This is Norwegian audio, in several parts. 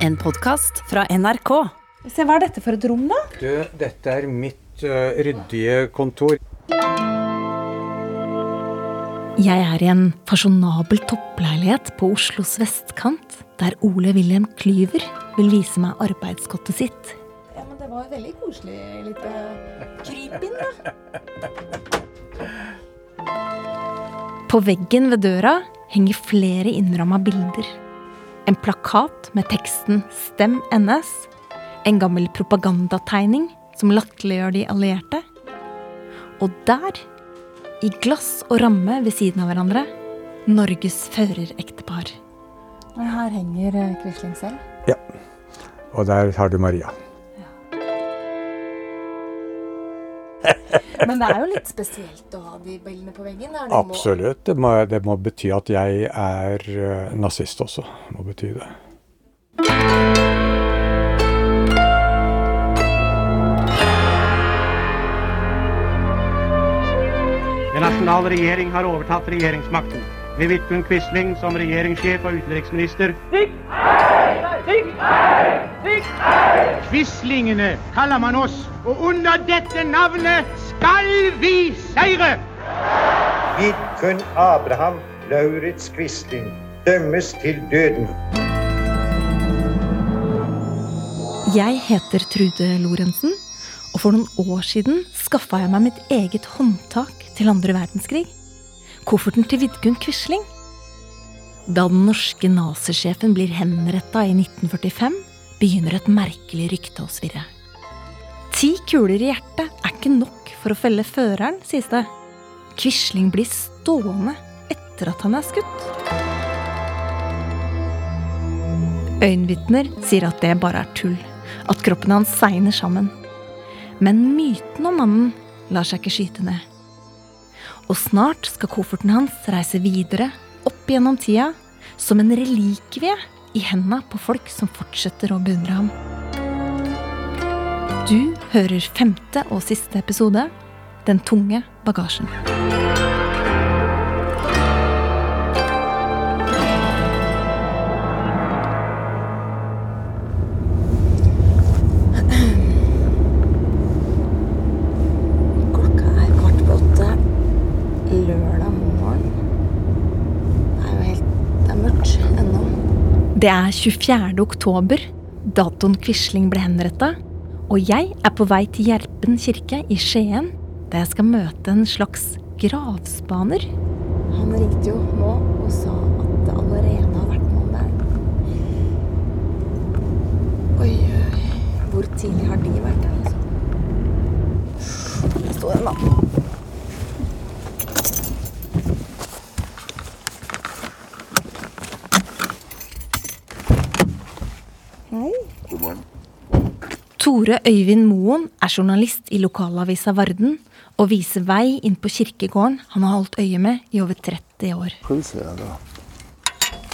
En podkast fra NRK. Se, Hva er dette for et rom, da? Du, dette er mitt uh, ryddige kontor. Jeg er i en fasjonabel toppleilighet på Oslos vestkant, der Ole William Klyver vil vise meg arbeidsgodtet sitt. Ja, men Det var jo veldig koselig. Litt krypinn, kryp inn, da. På veggen ved døra henger flere innramma bilder. En plakat med teksten 'Stem NS'. En gammel propagandategning som latterliggjør de allierte. Og der, i glass og ramme ved siden av hverandre, Norges førerektepar. Her henger uh, Quisling selv. Ja. Og der har du Maria. Men det er jo litt spesielt å ha de bildene på veggen. Det Absolutt. Det må, det må bety at jeg er uh, nazist også. Det må bety det. Den nasjonale regjering har overtatt regjeringsmakten. Med Vidkun Quisling som regjeringssjef og utenriksminister. Quislingene kaller man oss, og under dette navnet skal vi seire! Vidkun Abraham Lauritz Quisling dømmes til døden. Jeg heter Trude Lorentzen, og for noen år siden skaffa jeg meg mitt eget håndtak til andre verdenskrig. Kofferten til Vidkun Quisling. Da den norske nazisjefen blir henretta i 1945, begynner et merkelig rykte å svirre. Ti kuler i hjertet er ikke nok for å felle føreren, sies det. Quisling blir stående etter at han er skutt. Øyenvitner sier at det bare er tull, at kroppen hans segner sammen. Men myten om mannen lar seg ikke skyte ned. Og snart skal kofferten hans reise videre, opp gjennom tida, som en relikvie i henda på folk som fortsetter å beundre ham. Du hører femte og siste episode, Den tunge bagasjen. Det er 24. oktober, datoen Quisling ble henretta, og jeg er på vei til Gjerpen kirke i Skien, der jeg skal møte en slags gravspaner. Han ringte jo nå og sa at det allerede har vært noen der. Oi. Hvor tidlig har de vært der, altså? Der står en mann. Tore Øyvind Moen er journalist i lokalavisa Varden og viser vei inn på kirkegården han har holdt øye med i over 30 år. Skal vi se da.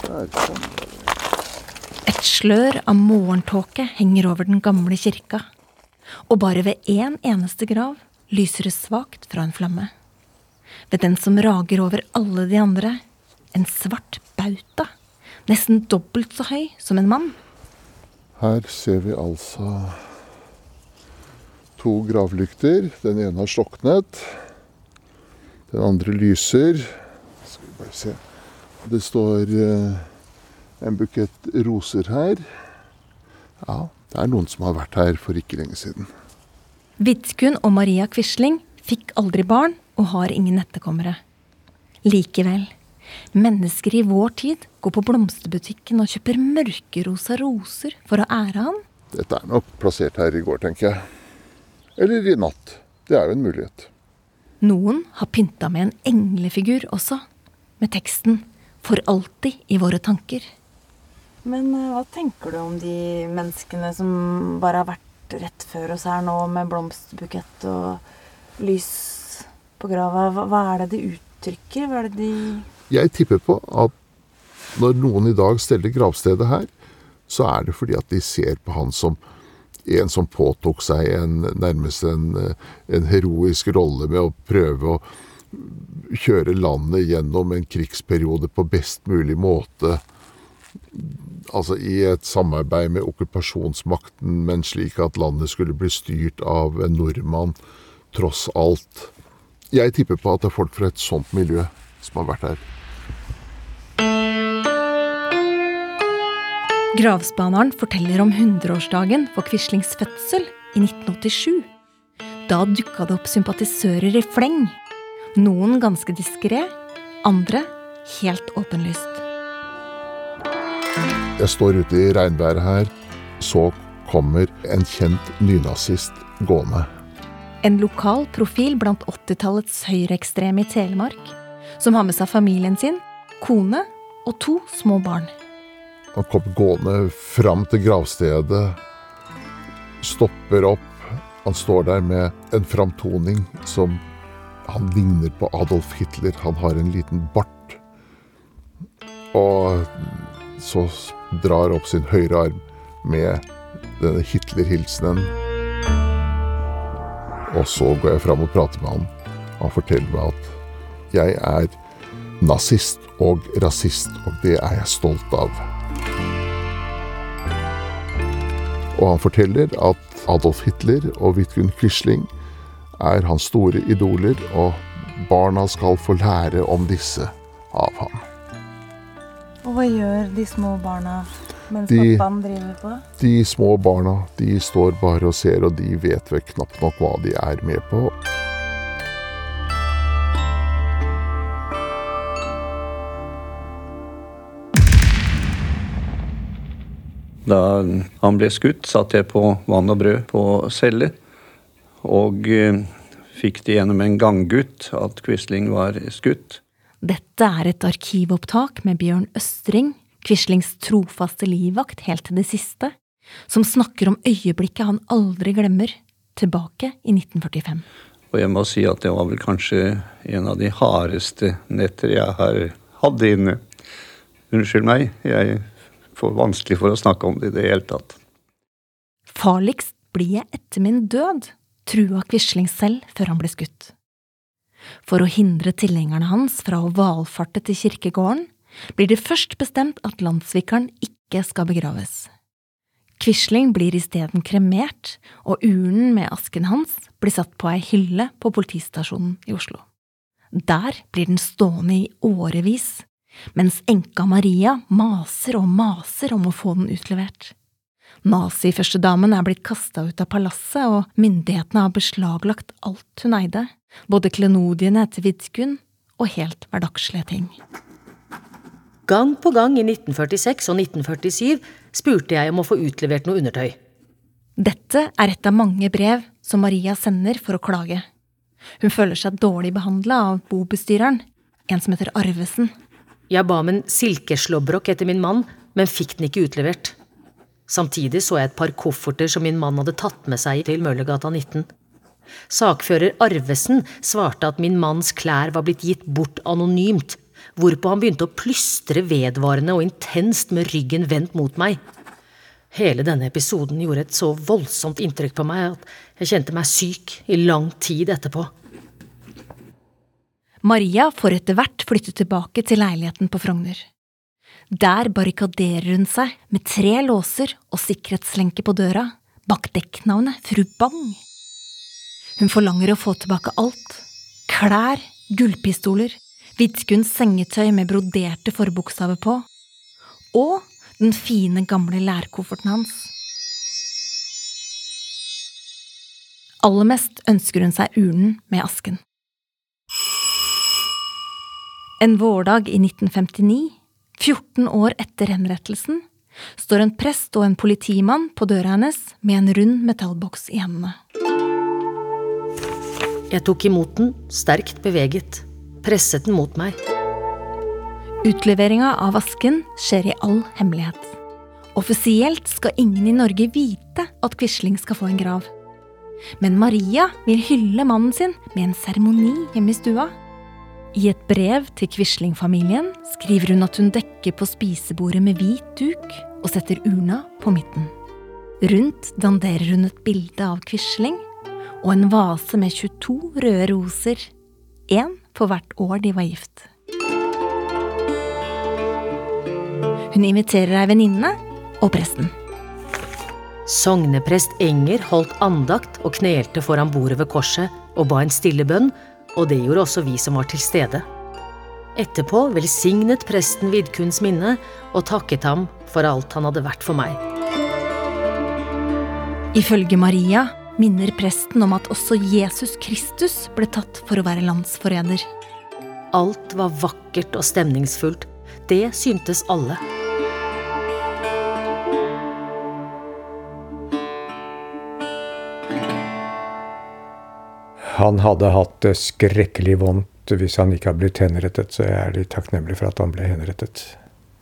Der det. Et slør av morgentåke henger over den gamle kirka, og bare ved én eneste grav lyser det svakt fra en flamme. Ved den som rager over alle de andre, en svart bauta, nesten dobbelt så høy som en mann. Her ser vi altså to gravlykter. Den ene har sloknet. Den andre lyser. Skal vi bare se. Det står eh, en bukett roser her. Ja, det er noen som har vært her for ikke lenge siden. Vidkun og Maria Quisling fikk aldri barn og har ingen etterkommere. Likevel, mennesker i vår tid går på blomsterbutikken og kjøper mørkerosa roser for å ære han. Dette er nok plassert her i går, tenker jeg. Eller i natt. Det er jo en mulighet. Noen har pynta med en englefigur også, med teksten 'For alltid i våre tanker'. Men eh, hva tenker du om de menneskene som bare har vært rett før oss her nå, med blomsterbukett og lys på grava? Hva, hva er det de uttrykker? Hva er det de Jeg tipper på at når noen i dag steller gravstedet her, så er det fordi at de ser på han som en som påtok seg en, nærmest en, en heroisk rolle med å prøve å kjøre landet gjennom en krigsperiode på best mulig måte. altså i et samarbeid med okkupasjonsmakten, men slik at landet skulle bli styrt av en nordmann, tross alt. Jeg tipper på at det er folk fra et sånt miljø som har vært her. Gravspaneren forteller om 100-årsdagen for Quislings fødsel i 1987. Da dukka det opp sympatisører i fleng. Noen ganske diskré, andre helt åpenlyst. Jeg står ute i regnværet her. Så kommer en kjent nynazist gående. En lokal profil blant 80-tallets høyreekstreme i Telemark, som har med seg familien sin, kone og to små barn. Han kommer gående fram til gravstedet, stopper opp. Han står der med en framtoning som Han ligner på Adolf Hitler. Han har en liten bart. Og så drar opp sin høyre arm med denne Hitler-hilsenen. Og så går jeg fram og prater med han. Han forteller meg at jeg er nazist og rasist, og det er jeg stolt av. Og han forteller at Adolf Hitler og Vidkun Quisling er hans store idoler, og barna skal få lære om disse av ham. Og hva gjør de små barna mens De- pappaen driver på? De små barna de står bare og ser, og de vet vel knapt nok hva de er med på. Da han ble skutt, satt jeg på vann og brød på celle. Og eh, fikk det gjennom en ganggutt at Quisling var skutt. Dette er et arkivopptak med Bjørn Østring, Quislings trofaste livvakt helt til det siste, som snakker om øyeblikket han aldri glemmer, tilbake i 1945. Og jeg må si at det var vel kanskje en av de hardeste netter jeg har hatt inne. Unnskyld meg, jeg får vanskelig for å snakke om det i det hele tatt. Farligst blir jeg etter min død, trua Quisling selv før han ble skutt. For å hindre tilhengerne hans fra å valfarte til kirkegården, blir det først bestemt at landssvikeren ikke skal begraves. Quisling blir isteden kremert, og urnen med asken hans blir satt på ei hylle på politistasjonen i Oslo. Der blir den stående i årevis, mens enka Maria maser og maser om å få den utlevert. Naziførstedamen er blitt kasta ut av palasset, og myndighetene har beslaglagt alt hun eide, både klenodiene til Vidkun og helt hverdagslige ting. Gang på gang i 1946 og 1947 spurte jeg om å få utlevert noe undertøy. Dette er et av mange brev som Maria sender for å klage. Hun føler seg dårlig behandla av bobestyreren, en som heter Arvesen. Jeg ba om en silkeslåbrok etter min mann, men fikk den ikke utlevert. Samtidig så jeg et par kofferter som min mann hadde tatt med seg til Møllergata 19. Sakfører Arvesen svarte at min manns klær var blitt gitt bort anonymt, hvorpå han begynte å plystre vedvarende og intenst med ryggen vendt mot meg. Hele denne episoden gjorde et så voldsomt inntrykk på meg at jeg kjente meg syk i lang tid etterpå. Maria får etter hvert flytte tilbake til leiligheten på Frogner. Der barrikaderer hun seg med tre låser og sikkerhetslenke på døra, bak dekknavnet Fru Bang. Hun forlanger å få tilbake alt. Klær, gullpistoler, Vidkuns sengetøy med broderte forbokstaver på, og den fine, gamle lærkofferten hans. Aller mest ønsker hun seg urnen med asken. En vårdag i 1959, 14 år etter henrettelsen, står en prest og en politimann på døra hennes med en rund metallboks i hendene. Jeg tok imot den, sterkt beveget, presset den mot meg. Utleveringa av asken skjer i all hemmelighet. Offisielt skal ingen i Norge vite at Quisling skal få en grav. Men Maria vil hylle mannen sin med en seremoni hjemme i stua. I et brev til Quisling-familien skriver hun at hun dekker på spisebordet med hvit duk og setter urna på midten. Rundt danderer hun et bilde av Quisling og en vase med 22 røde roser, én for hvert år de var gift. Hun inviterer ei venninne og presten. Sogneprest Enger holdt andakt og knelte foran bordet ved korset og ba en stille bønn, og det gjorde også vi som var til stede. Etterpå velsignet presten Vidkuns minne og takket ham for alt han hadde vært for meg. Ifølge Maria minner presten om at også Jesus Kristus ble tatt for å være landsforræder. Alt var vakkert og stemningsfullt. Det syntes alle. Han hadde hatt det skrekkelig vondt hvis han ikke hadde blitt henrettet, så jeg er litt takknemlig for at han ble henrettet.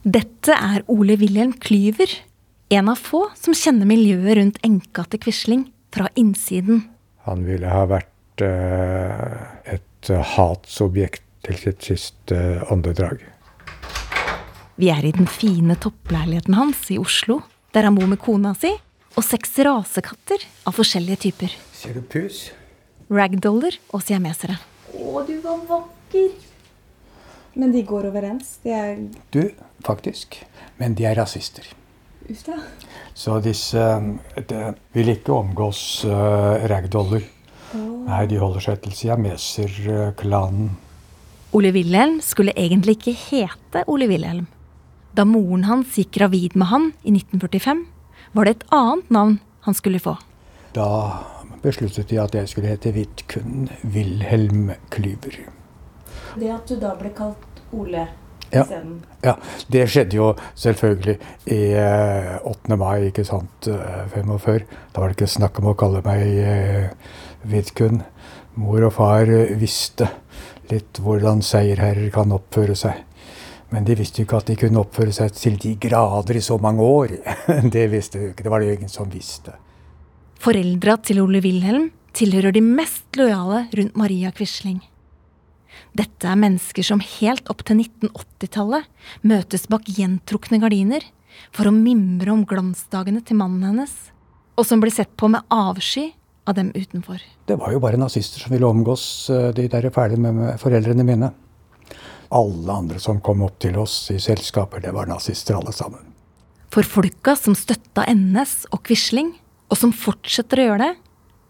Dette er Ole Wilhelm Klyver, en av få som kjenner miljøet rundt enka til Quisling fra innsiden. Han ville ha vært eh, et hatsobjekt til sitt siste åndedrag. Vi er i den fine toppleiligheten hans i Oslo, der han bor med kona si og seks rasekatter av forskjellige typer. Ser du pus? Ragdoller og siamesere. Å, du var vakker! Men de går overens? De er Du, faktisk. Men de er rasister. Uff da. Så disse de vil ikke omgås uh, ragdoller. Nei, de holder seg til siameser-klanen. Ole Wilhelm skulle egentlig ikke hete Ole Wilhelm. Da moren hans gikk gravid med han i 1945, var det et annet navn han skulle få. Da besluttet de at jeg skulle hete Vidkun Wilhelm Klyver. Det at du da ble kalt Ole Ja. isteden. Ja, det skjedde jo selvfølgelig i eh, 8. mai, ikke sant, eh, 45. Da var det ikke snakk om å kalle meg eh, Vidkun. Mor og far eh, visste litt hvordan seierherrer kan oppføre seg. Men de visste jo ikke at de kunne oppføre seg til de grader i så mange år. det visste jo ikke. Det var det jo ingen som visste. Foreldra til Ole Wilhelm tilhører de mest lojale rundt Maria Quisling. Dette er mennesker som helt opp til 1980-tallet møtes bak gjentrukne gardiner for å mimre om glansdagene til mannen hennes, og som blir sett på med avsky av dem utenfor. Det var jo bare nazister som ville omgås eh, de der fæle med med foreldrene mine. Alle andre som kom opp til oss i selskaper, det var nazister alle sammen. For folka som støtta NS og Quisling, og som fortsetter å gjøre det,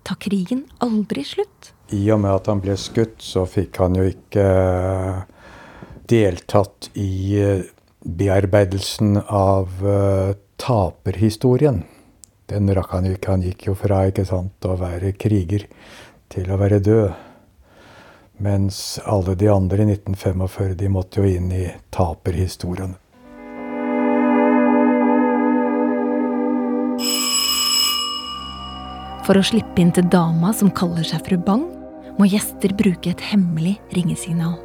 tar krigen aldri slutt. I og med at han ble skutt, så fikk han jo ikke eh, deltatt i eh, bearbeidelsen av eh, taperhistorien. Den rakk han jo ikke. Han gikk jo fra sant, å være kriger til å være død. Mens alle de andre i 1945 de måtte jo inn i taperhistorien. For å slippe inn til dama som kaller seg fru Bang, må gjester bruke et hemmelig ringesignal.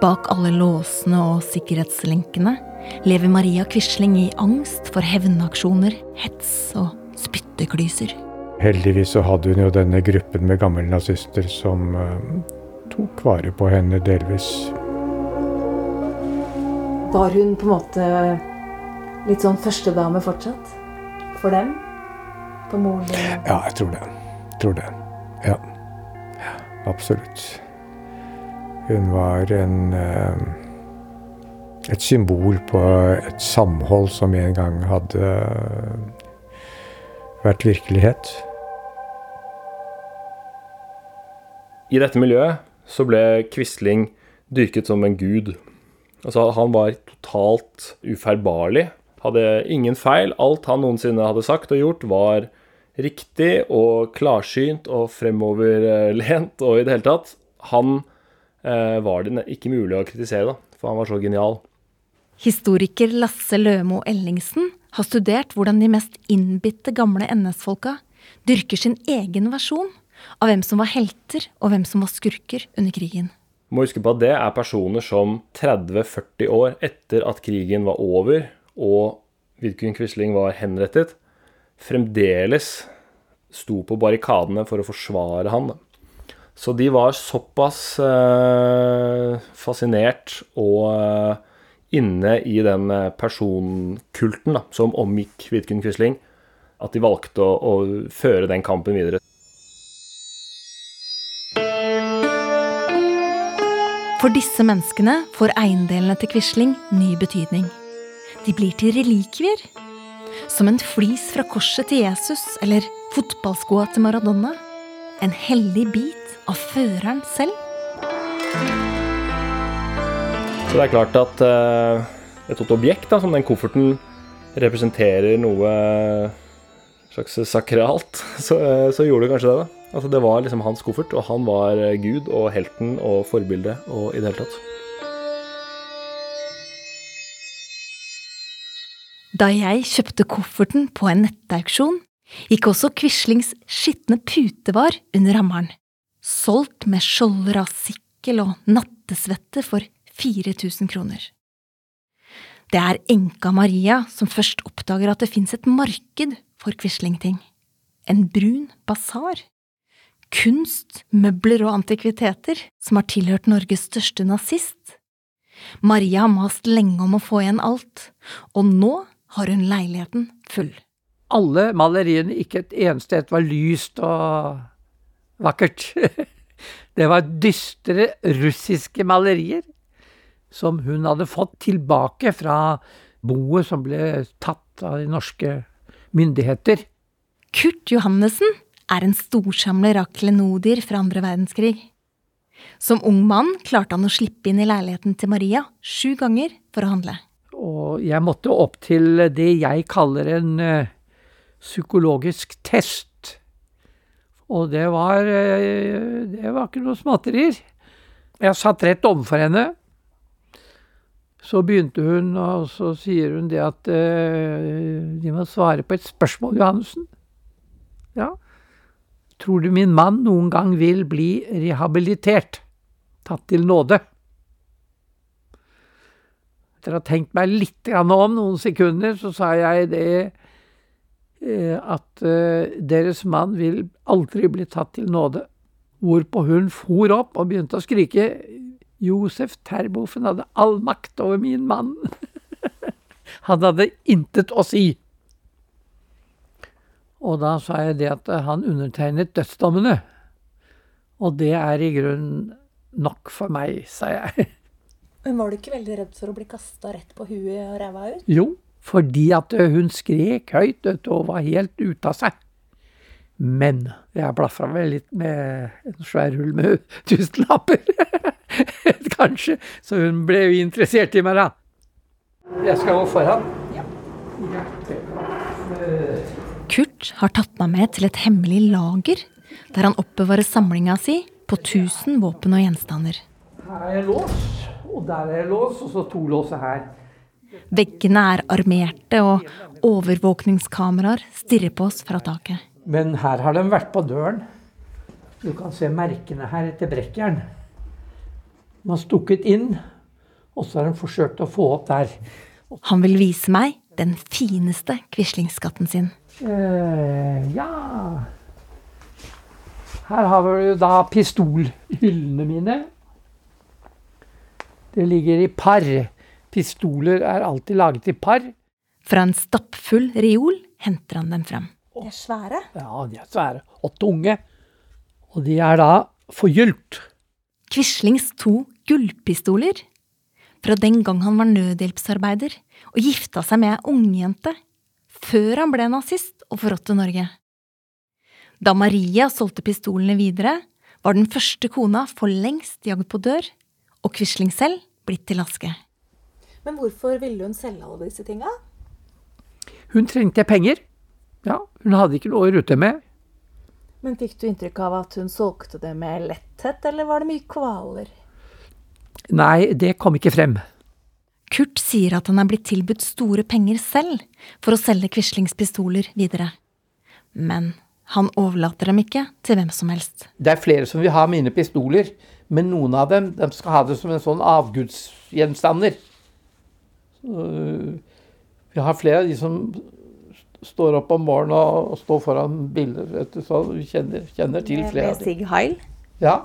Bak alle låsene og sikkerhetslenkene lever Maria Quisling i angst for hevnaksjoner, hets og spytteklyser. Heldigvis så hadde hun jo denne gruppen med gammelnazister som eh, tok vare på henne delvis. Var hun på en måte litt sånn førstedame fortsatt? For dem? For moren din? Ja, jeg tror det. Jeg tror det. Ja. ja. Absolutt. Hun var en eh, et symbol på et samhold som en gang hadde vært virkelighet. I dette miljøet så ble Quisling dyrket som en gud. Altså, han var totalt ufeilbarlig. Hadde ingen feil. Alt han noensinne hadde sagt og gjort, var riktig og klarsynt og fremoverlent og i det hele tatt. Han eh, var det ikke mulig å kritisere, da, for han var så genial. Historiker Lasse Lømo Ellingsen har studert hvordan de mest innbitte gamle NS-folka dyrker sin egen versjon av hvem som var helter og hvem som var skurker under krigen. Må huske på at det er personer som 30-40 år etter at krigen var over og Vidkun Quisling var henrettet, fremdeles sto på barrikadene for å forsvare han. Så de var såpass eh, fascinert og eh, inne i den eh, personkulten da, som omgikk Vidkun Quisling, at de valgte å, å føre den kampen videre. For disse menneskene får eiendelene til Quisling ny betydning. De blir til relikvier. Som en flis fra korset til Jesus eller fotballskoa til Maradona. En hellig bit av føreren selv. Så det er klart at eh, et sånt objekt da, som den kofferten representerer noe slags sakralt, så, eh, så gjorde det kanskje det. da. Altså Det var liksom hans koffert, og han var eh, gud og helten og forbildet og i det hele tatt. Da jeg kjøpte kofferten på en nettauksjon, gikk også Quislings skitne putevar under hammeren. Solgt med skjolder av sikkel og nattesvette for 4000 kroner. Det er enka Maria som først oppdager at det fins et marked for Quisling-ting. En brun basar. Kunst, møbler og antikviteter som har tilhørt Norges største nazist. Maria har mast lenge om å få igjen alt, og nå har hun leiligheten full. Alle maleriene, ikke et eneste et, var lyst og vakkert. Det var dystre russiske malerier som hun hadde fått tilbake fra boet som ble tatt av de norske myndigheter. Kurt Johannessen er en storsamler av klenodier fra andre verdenskrig. Som ung mann klarte han å slippe inn i leiligheten til Maria sju ganger for å handle. Og jeg måtte opp til det jeg kaller en uh, psykologisk test. Og det var uh, Det var ikke noe småtterier. Jeg satt rett overfor henne. Så begynte hun, og så sier hun det at uh, de må svare på et spørsmål, Johannessen. Ja. Tror du min mann noen gang vil bli rehabilitert? Tatt til nåde? Etter å ha tenkt meg litt om noen sekunder, så sa jeg det eh, at eh, deres mann vil aldri bli tatt til nåde. Hvorpå hun for opp og begynte å skrike Josef Terboven hadde all makt over min mann. han hadde intet å si. Og da sa jeg det at han undertegnet dødsdommene. Og det er i grunnen nok for meg, sa jeg. Men var du ikke veldig redd for å bli kasta rett på huet og ræva ut? Jo, fordi at hun skrek høyt og var helt ute av seg. Men jeg blafra vel litt med en svær hull med tusenlapper. Kanskje. Så hun ble jo interessert i meg, da. Jeg skal gå foran. Ja. Kurt har tatt meg med til et hemmelig lager, der han oppbevarer samlinga si på 1000 våpen og gjenstander. Her er lås. Og der er det lås, og så to låser her. Veggene er armerte, og overvåkningskameraer stirrer på oss fra taket. Men her har de vært på døren. Du kan se merkene her etter brekkjern. De har stukket inn, og så har de forsøkt å få opp der. Han vil vise meg den fineste Quisling-skatten sin. Eh, ja Her har vi da pistolhyllene mine. Det ligger i par. Pistoler er alltid laget i par. Fra en stappfull reol henter han dem frem. De er svære? Ja, de er svære. Og tunge. Og de er da forgylt. Quislings to gullpistoler. Fra den gang han var nødhjelpsarbeider og gifta seg med ei ungjente. Før han ble nazist og forrådte Norge. Da Maria solgte pistolene videre, var den første kona for lengst jagd på dør og Quisling selv blitt til aske. Men hvorfor ville hun selge alle disse tinga? Hun trengte penger. Ja, hun hadde ikke noe å rute med. Men fikk du inntrykk av at hun solgte det med letthet, eller var det mye kvaler? Nei, det kom ikke frem. Kurt sier at han er blitt tilbudt store penger selv for å selge Quislings pistoler videre. Men han overlater dem ikke til hvem som helst. Det er flere som vil ha mine pistoler, men noen av dem de skal ha det som en sånn avgudsgjenstander. Vi har flere av de som står opp om morgenen og, står foran bilder. Så vi kjenner, kjenner til flere av dem. Sig Heil? Ja.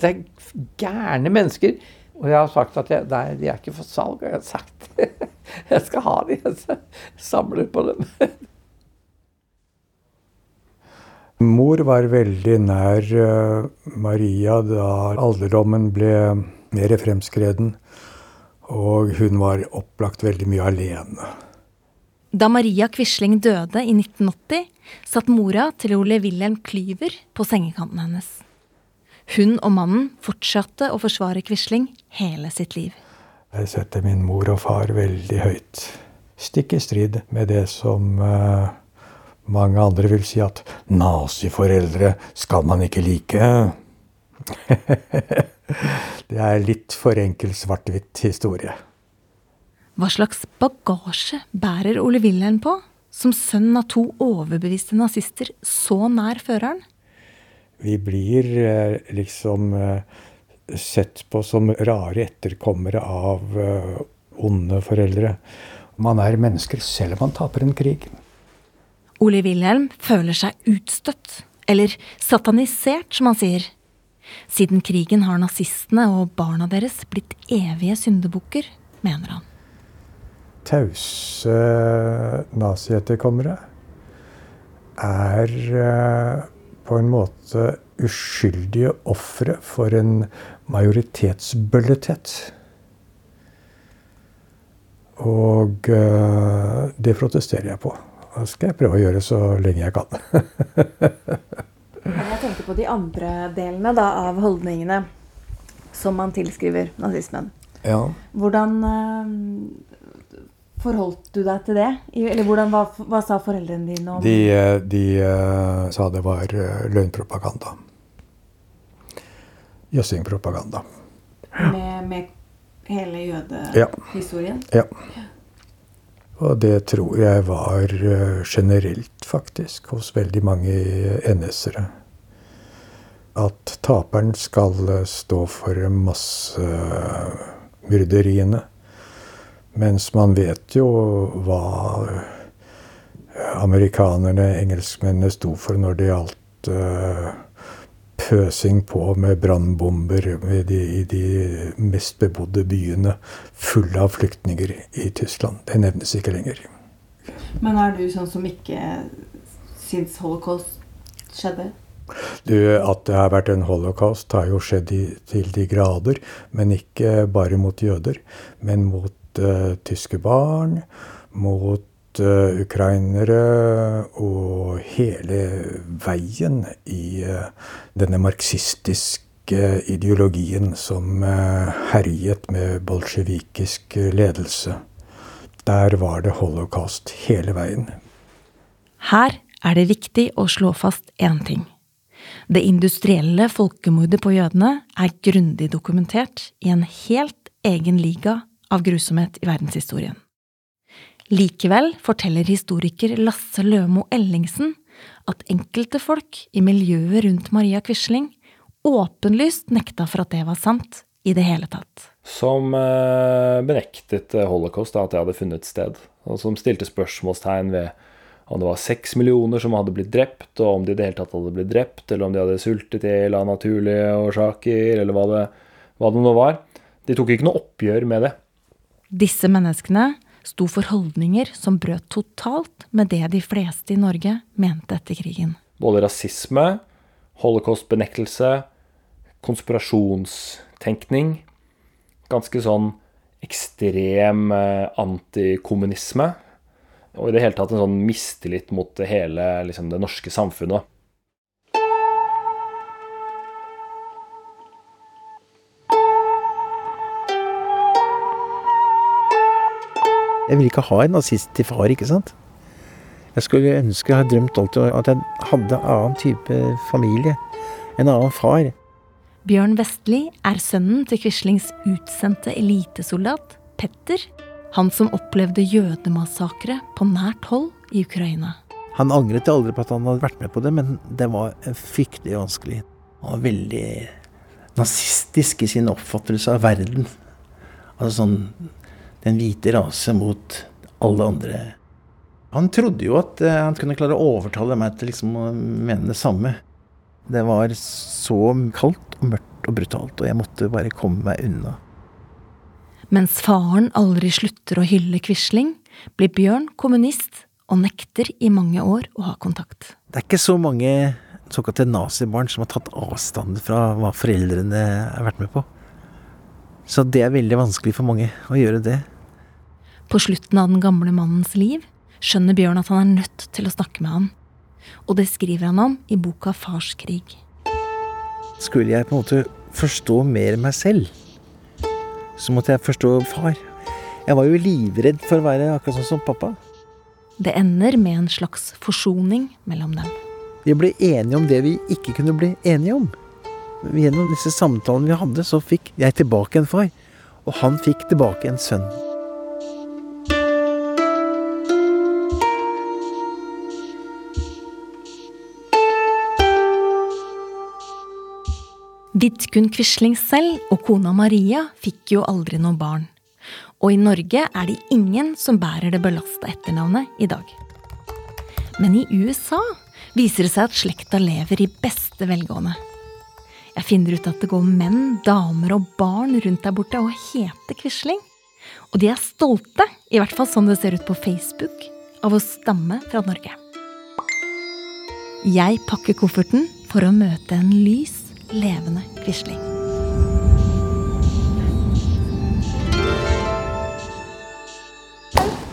Det er gærne mennesker. Og jeg har sagt at jeg, nei, de er ikke for salg. Og jeg har sagt jeg skal ha de, jeg samler på dem. Mor var veldig nær uh, Maria da alderdommen ble mer fremskreden. Og hun var opplagt veldig mye alene. Da Maria Quisling døde i 1980, satt mora til Ole Wilhelm Klyver på sengekanten hennes. Hun og mannen fortsatte å forsvare Quisling hele sitt liv. Jeg setter min mor og far veldig høyt. Stikk i strid med det som uh, mange andre vil si at naziforeldre skal man ikke like. det er litt for enkel svart-hvitt historie. Hva slags bagasje bærer Ole Wilhelm på, som sønn av to overbeviste nazister så nær føreren? Vi blir eh, liksom eh, sett på som rare etterkommere av eh, onde foreldre. Man er mennesker selv om man taper en krig. Ole Wilhelm føler seg utstøtt, eller satanisert, som han sier. Siden krigen har nazistene og barna deres blitt evige syndebukker, mener han. Tause nazietterkommere er eh, på en måte uskyldige ofre for en majoritetsbølletett. Og eh, det protesterer jeg på. Det skal jeg prøve å gjøre så lenge jeg kan. jeg tenker på de andre delene da, av holdningene som man tilskriver nazismen. Ja. Hvordan uh, forholdt du deg til det? Eller hvordan, hva, hva sa foreldrene dine om De, de uh, sa det var løgnpropaganda. Jøssingpropaganda. Med, med hele jødehistorien? Ja. ja. Og det tror jeg var generelt, faktisk, hos veldig mange NS-ere. At taperen skal stå for massemyrderiene. Mens man vet jo hva amerikanerne, engelskmennene, sto for når det gjaldt pøsing på med brannbomber i de mest bebodde byene fulle av flyktninger i Tyskland. Det nevnes ikke lenger. Men er du sånn som ikke syns holocaust skjedde? Du, at det har vært en holocaust, har jo skjedd i, til de grader. Men ikke bare mot jøder, men mot uh, tyske barn, mot uh, ukrainere og hele veien i uh, denne marxistiske ideologien som herjet med bolsjevikisk ledelse. Der var det holocaust hele veien. Her er det viktig å slå fast én ting. Det industrielle folkemordet på jødene er grundig dokumentert i en helt egen liga av grusomhet i verdenshistorien. Likevel forteller historiker Lasse Lømo Ellingsen at enkelte folk i miljøet rundt Maria Quisling åpenlyst nekta for at det var sant i det hele tatt. Som eh, benektet holocaust, da, at det hadde funnet sted. Og som stilte spørsmålstegn ved om det var seks millioner som hadde blitt drept, og om de i det hele tatt hadde blitt drept, eller om de hadde sultet i hjel av naturlige årsaker, eller hva det, hva det nå var. De tok ikke noe oppgjør med det. Disse menneskene sto for holdninger som brøt totalt med det de fleste i Norge mente etter krigen. Både rasisme, holocaustbenektelse, konspirasjonstenkning, ganske sånn ekstrem eh, antikommunisme og i det hele tatt en sånn mistillit mot hele liksom, det norske samfunnet. Jeg vil ikke ha en nazist til far, ikke sant. Jeg skulle ønske, jeg har drømt alltid at jeg hadde en annen type familie. En annen far. Bjørn Vestli er sønnen til Quislings utsendte elitesoldat, Petter, han som opplevde jødemassakre på nært hold i Ukraina. Han angret aldri på at han hadde vært med på det, men det var fryktelig vanskelig. Han var veldig nazistisk i sin oppfattelse av verden. Altså sånn den hvite rase mot alle andre. Han trodde jo at eh, han kunne klare å overtale meg til liksom å mene det samme. Det var så kaldt og mørkt og brutalt, og jeg måtte bare komme meg unna. Mens faren aldri slutter å hylle Quisling, blir Bjørn kommunist og nekter i mange år å ha kontakt. Det er ikke så mange såkalte nazibarn som har tatt avstand fra hva foreldrene har vært med på. Så det er veldig vanskelig for mange å gjøre det. På slutten av den gamle mannens liv skjønner Bjørn at han er nødt til å snakke med han. Og det skriver han om i boka Fars krig. Skulle jeg på en måte forstå mer meg selv, så måtte jeg forstå far. Jeg var jo livredd for å være akkurat sånn som pappa. Det ender med en slags forsoning mellom dem. Vi ble enige om det vi ikke kunne bli enige om. Gjennom disse samtalene vi hadde, så fikk jeg tilbake en far. Og han fikk tilbake en sønn. Vidkun Quisling selv og kona Maria fikk jo aldri noe barn. Og i Norge er det ingen som bærer det belasta etternavnet i dag. Men i USA viser det seg at slekta lever i beste velgående. Jeg finner ut at det går menn, damer og barn rundt der borte og heter Quisling. Og de er stolte, i hvert fall sånn det ser ut på Facebook, av å stamme fra Norge. Jeg pakker kofferten for å møte en lys, levende Quisling.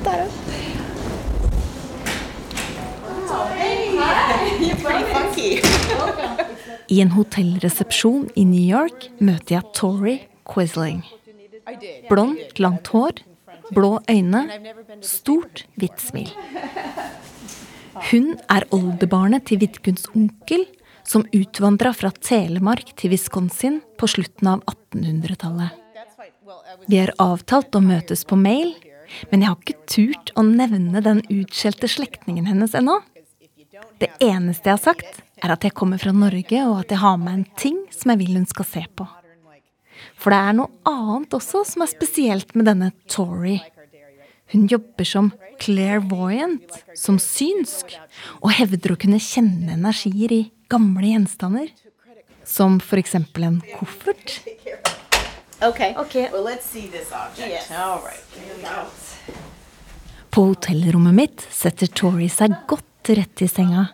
Der I en hotellresepsjon i New York møter jeg Tori Quisling. Blondt, langt hår, blå øyne, stort, hvitt smil. Hun er oldebarnet til Vidkuns onkel, som utvandra fra Telemark til Wisconsin på slutten av 1800-tallet. Vi har avtalt å møtes på mail, men jeg har ikke turt å nevne den utskjelte slektningen hennes ennå. Det eneste jeg har sagt, er at jeg kommer fra Norge, og at jeg har med en ting som jeg vil hun skal se på. For det er noe annet også som er spesielt med denne Tori. Hun jobber som clairvoyant, som synsk, og hevder å kunne kjenne energier i gamle gjenstander. Som for eksempel en koffert. Okay. Well, let's see this object. All right. Here we go. På hotellrommet mitt setter Tori seg godt til rette i senga.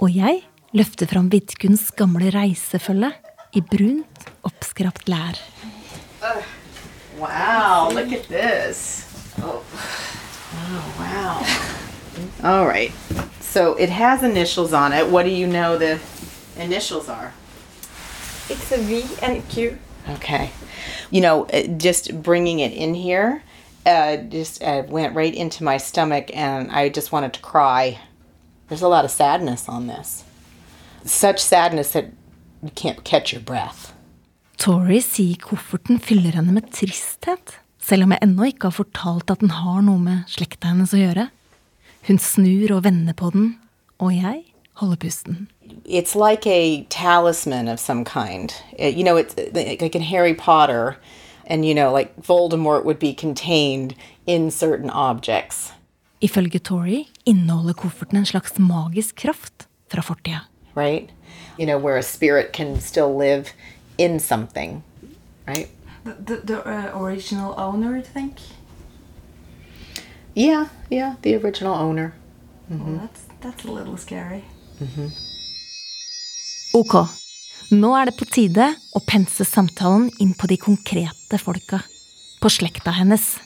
Og jeg løfter fram Vidkuns gamle reisefølge i brunt, oppskrapt lær. Uh, wow, look at this. Oh. oh, wow. All right. So it has initials on it. What do you know the initials are? It's a V and a Q. Okay. You know, uh, just bringing it in here uh, just uh, went right into my stomach and I just wanted to cry. There's a lot of sadness on this. Such sadness that you can't catch your breath. Tori sier kofferten fyller henne med tristhet, selv om jeg ennå ikke har fortalt at den har noe med slekta hennes å gjøre. Hun snur og vender på den, og jeg holder pusten. It's like a talisman of some kind. It, you know, it's like in Harry Potter, and you know, like Voldemort would be contained in certain objects. Ifølge Tori inneholder kofferten en slags magisk kraft fra fortida. Right? You know, where a spirit can still live in something, right? The, the, the uh, original owner, I think? Yeah, yeah, the original owner. Mm -hmm. well, that's, that's a little scary. Mm -hmm. Ok, nå er det på tide å pense samtalen inn på de konkrete folka. På slekta hennes.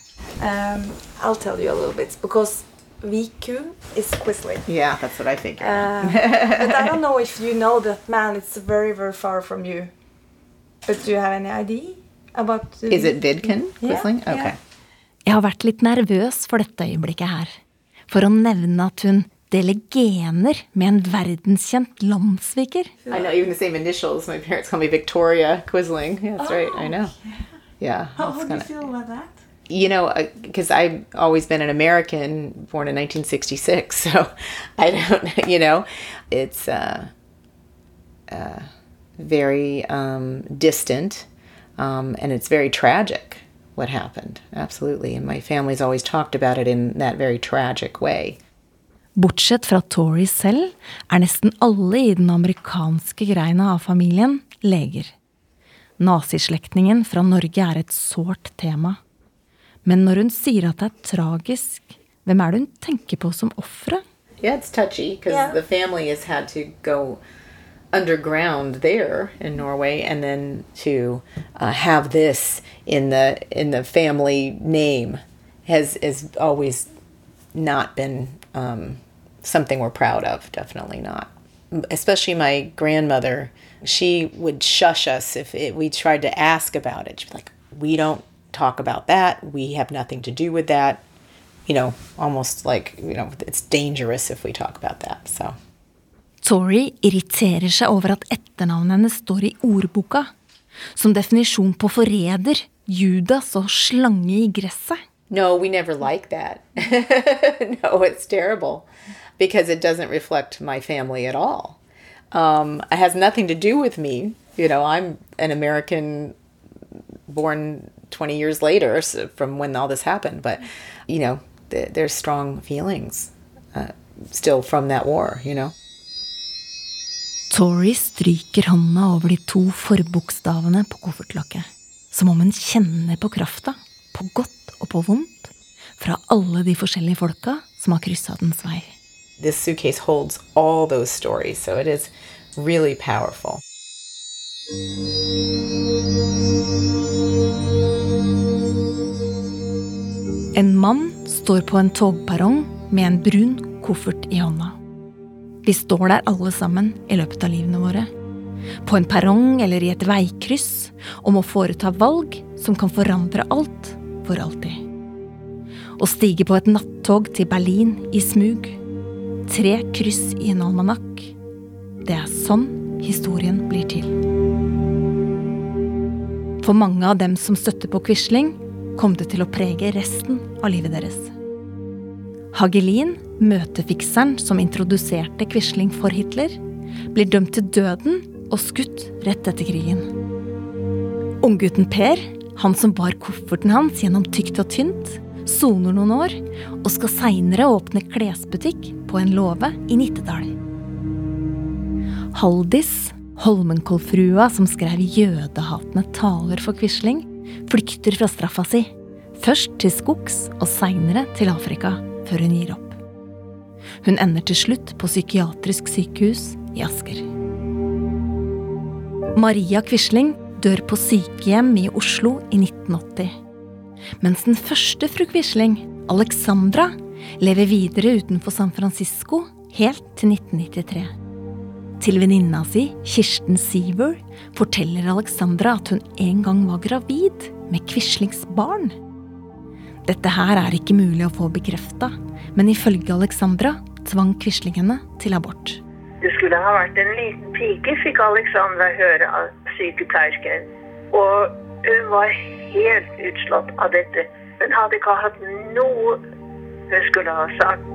Um, I'll tell you a little bit, because VQ is Quisling. Yeah, that's what I figured. Uh, but I don't know if you know that man, it's very, very far from you. But do you have any idea about Is it Vidkin Quisling? Yeah, okay. Yeah. Jeg har vært litt nervøs for dette øyeblikket her. For å nevne at hun deler gener med en verdenskjent landssviker. I know, even the same initials. My parents call me Victoria Quisling. Yeah, that's oh, right. I know. Yeah. How, how do you feel about that? You know, because uh, I've always been an American, born in 1966, so I don't, you know, it's uh, uh, very um, distant um, and it's very tragic what happened. Absolutely. And my family's always talked about it in that very tragic way. Bortsett fra Tori selv er nesten alle i den amerikanske greina av familien leger. Nazislektningen fra Norge er et sårt tema. Men når hun sier at det er tragisk, hvem er det hun tenker på som ofre? Yeah, it's touchy because yeah. the family has had to go underground there in Norway, and then to uh, have this in the in the family name has has always not been um, something we're proud of. Definitely not. Especially my grandmother, she would shush us if it, we tried to ask about it. She'd be like, "We don't talk about that. We have nothing to do with that." You know, almost like you know, it's dangerous if we talk about that. So. Tori irriterer seg over at etternavnet hennes står i ordboka, som definisjon på forræder, Judas og slange i gresset. No, we never like that. no, it's terrible because it doesn't reflect my family at all. Um, it has nothing to do with me. You know, I'm an American born 20 years later so from when all this happened, but, you know, th- there's strong feelings uh, still from that war, you know. Tori stryker hånda over de to forbokstavene på koffertlokket, som om hun kjenner på krafta, på godt og på vondt, fra alle de forskjellige folka som har kryssa dens vei. This suitcase holds all those stories, so it is really powerful. En mann står på en togperrong med en brun koffert i hånda. Vi står der alle sammen i løpet av livene våre. På en perrong eller i et veikryss og må foreta valg som kan forandre alt for alltid. Å stige på et nattog til Berlin i smug. Tre kryss i en almanakk. Det er sånn historien blir til. For mange av dem som støtter på Quisling, kom det til å prege resten av livet deres. Hagelin, møtefikseren som introduserte Quisling for Hitler, blir dømt til døden og skutt rett etter krigen. Unggutten Per, han som bar kofferten hans gjennom tykt og tynt, soner noen år og skal seinere åpne klesbutikk på en låve i Nittedal. Haldis, Holmenkollfrua som skrev jødehatende taler for Quisling, flykter fra straffa si. Først til skogs og seinere til Afrika, før hun gir opp. Hun ender til slutt på psykiatrisk sykehus i Asker. Maria Quisling dør på sykehjem i Oslo i 1980. Mens den første fru Quisling, Alexandra, lever videre utenfor San Francisco helt til 1993. Til venninna si, Kirsten Siever, forteller Alexandra at hun en gang var gravid med Quislings barn. Dette her er ikke mulig å få bekrefta, men ifølge Alexandra tvang Quisling henne til abort. Det skulle ha vært en liten pike, fikk Alexandra høre av sykepleiersken. Og hun var helt utslått av dette. Hun hadde ikke hatt noe hun skulle ha sagt.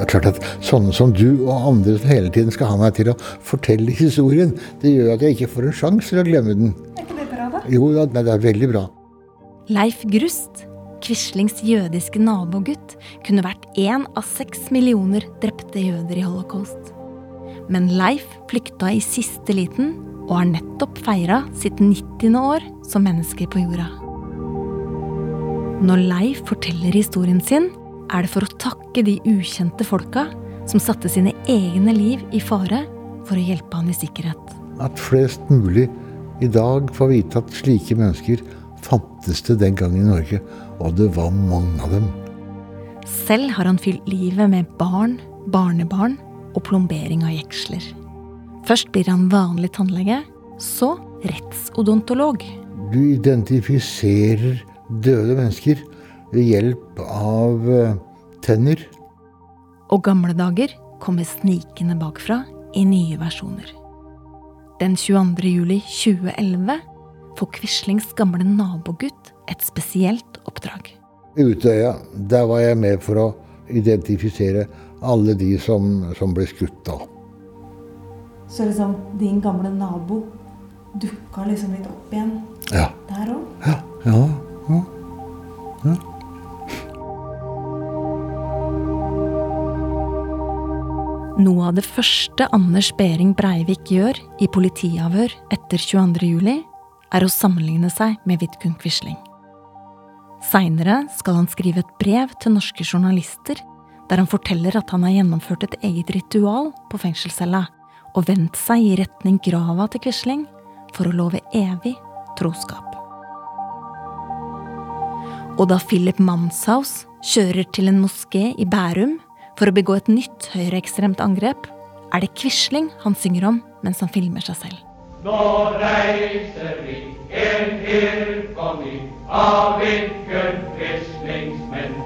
Det er klart at Sånne som du og andre som hele tiden skal ha meg til å fortelle historien, det gjør at jeg ikke får en sjanse til å glemme den. Er ikke det bra, da? Jo, ja, det er veldig bra. Leif Grust, Quislings jødiske nabogutt, kunne vært én av seks millioner drepte jøder i holocaust. Men Leif flykta i siste liten og har nettopp feira sitt 90. år som menneske på jorda. Når Leif forteller historien sin, er det for å takke de ukjente folka som satte sine egne liv i fare for å hjelpe han i sikkerhet. At flest mulig i dag får vite at slike mennesker fantes det den gang i Norge, og det var mange av dem. Selv har han fylt livet med barn, barnebarn og plombering av jeksler. Først blir han vanlig tannlege, så rettsodontolog. Du identifiserer døde mennesker ved hjelp av eh, tenner. Og gamle dager kommer snikende bakfra i nye versjoner. Den 22. juli 2011 får Quislings gamle nabogutt et spesielt oppdrag. Utøya, der var jeg med for å identifisere alle de som, som ble skutt da. Så liksom din gamle nabo dukka liksom litt opp igjen Ja. der òg? Ja, ja, ja. ja. Første Anders Behring Breivik gjør i politiavhør etter 22. juli, er å sammenligne seg med Vidkun Quisling. Seinere skal han skrive et brev til norske journalister der han forteller at han har gjennomført et eget ritual på fengselscella og vendt seg i retning grava til Quisling for å love evig troskap. Og da Philip Manshaus kjører til en moské i Bærum for å begå et nytt høyreekstremt angrep, er det Quisling han synger om mens han filmer seg selv. Nå reiser vi en tilkomi av hvilken Quislings menn.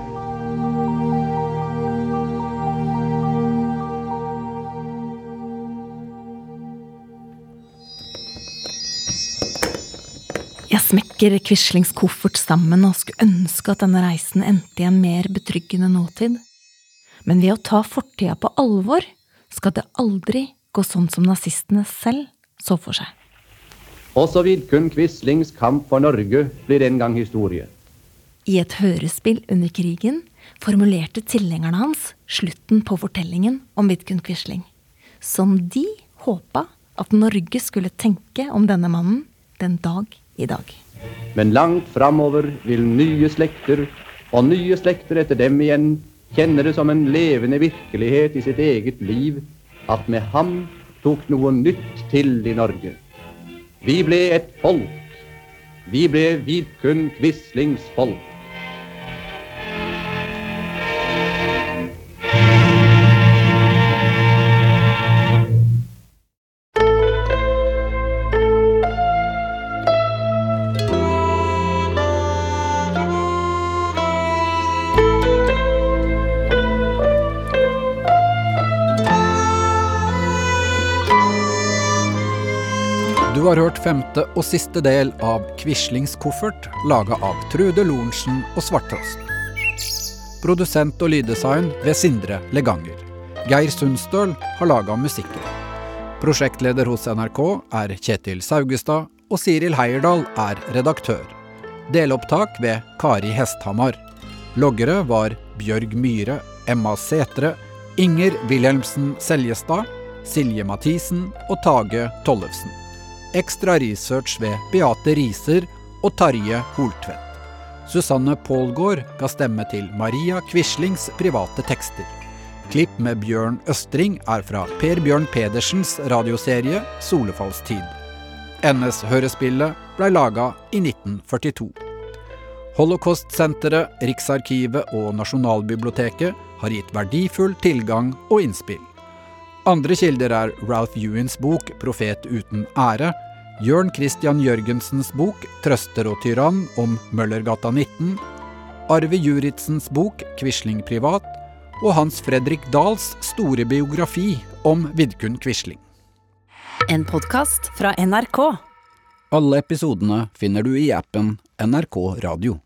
Jeg smekker Quislings koffert sammen og skulle ønske at denne reisen endte i en mer betryggende nåtid. Men ved å ta fortida på alvor skal det aldri gå sånn som nazistene selv så for seg. Også Vidkun Quislings kamp for Norge blir en gang historie. I et hørespill under krigen formulerte tilhengerne hans slutten på fortellingen om Vidkun Quisling, som de håpa at Norge skulle tenke om denne mannen den dag i dag. Men langt framover vil nye slekter, og nye slekter etter dem igjen, kjenne det som en levende virkelighet i sitt eget liv at med ham tok noe nytt til i Norge. Vi ble et folk. Vi ble Vidkun Quislings folk. Femte og siste del av Quislings koffert, laga av Trude Lorentzen og Svarttrost. Produsent og lyddesign ved Sindre Leganger. Geir Sundstøl har laga musikken. Prosjektleder hos NRK er Kjetil Saugestad, og Siril Heierdal er redaktør. Delopptak ved Kari Hesthamar. Loggere var Bjørg Myhre, Emma Setre, Inger Wilhelmsen Seljestad, Silje Mathisen og Tage Tollefsen. Ekstra research ved Beate Riser og Tarje Holtvedt. Susanne Pålgaard ga stemme til Maria Quislings private tekster. Klipp med Bjørn Østring er fra Per Bjørn Pedersens radioserie Solefallstid. NS-hørespillet blei laga i 1942. Holocaust-senteret, Riksarkivet og Nasjonalbiblioteket har gitt verdifull tilgang og innspill. Andre kilder er Ralph Ewins bok 'Profet uten ære', Jørn Christian Jørgensens bok 'Trøster og tyrann' om Møllergata 19, Arve Juritzens bok 'Quisling privat' og Hans Fredrik Dahls store biografi om Vidkun Quisling. En podkast fra NRK. Alle episodene finner du i appen NRK Radio.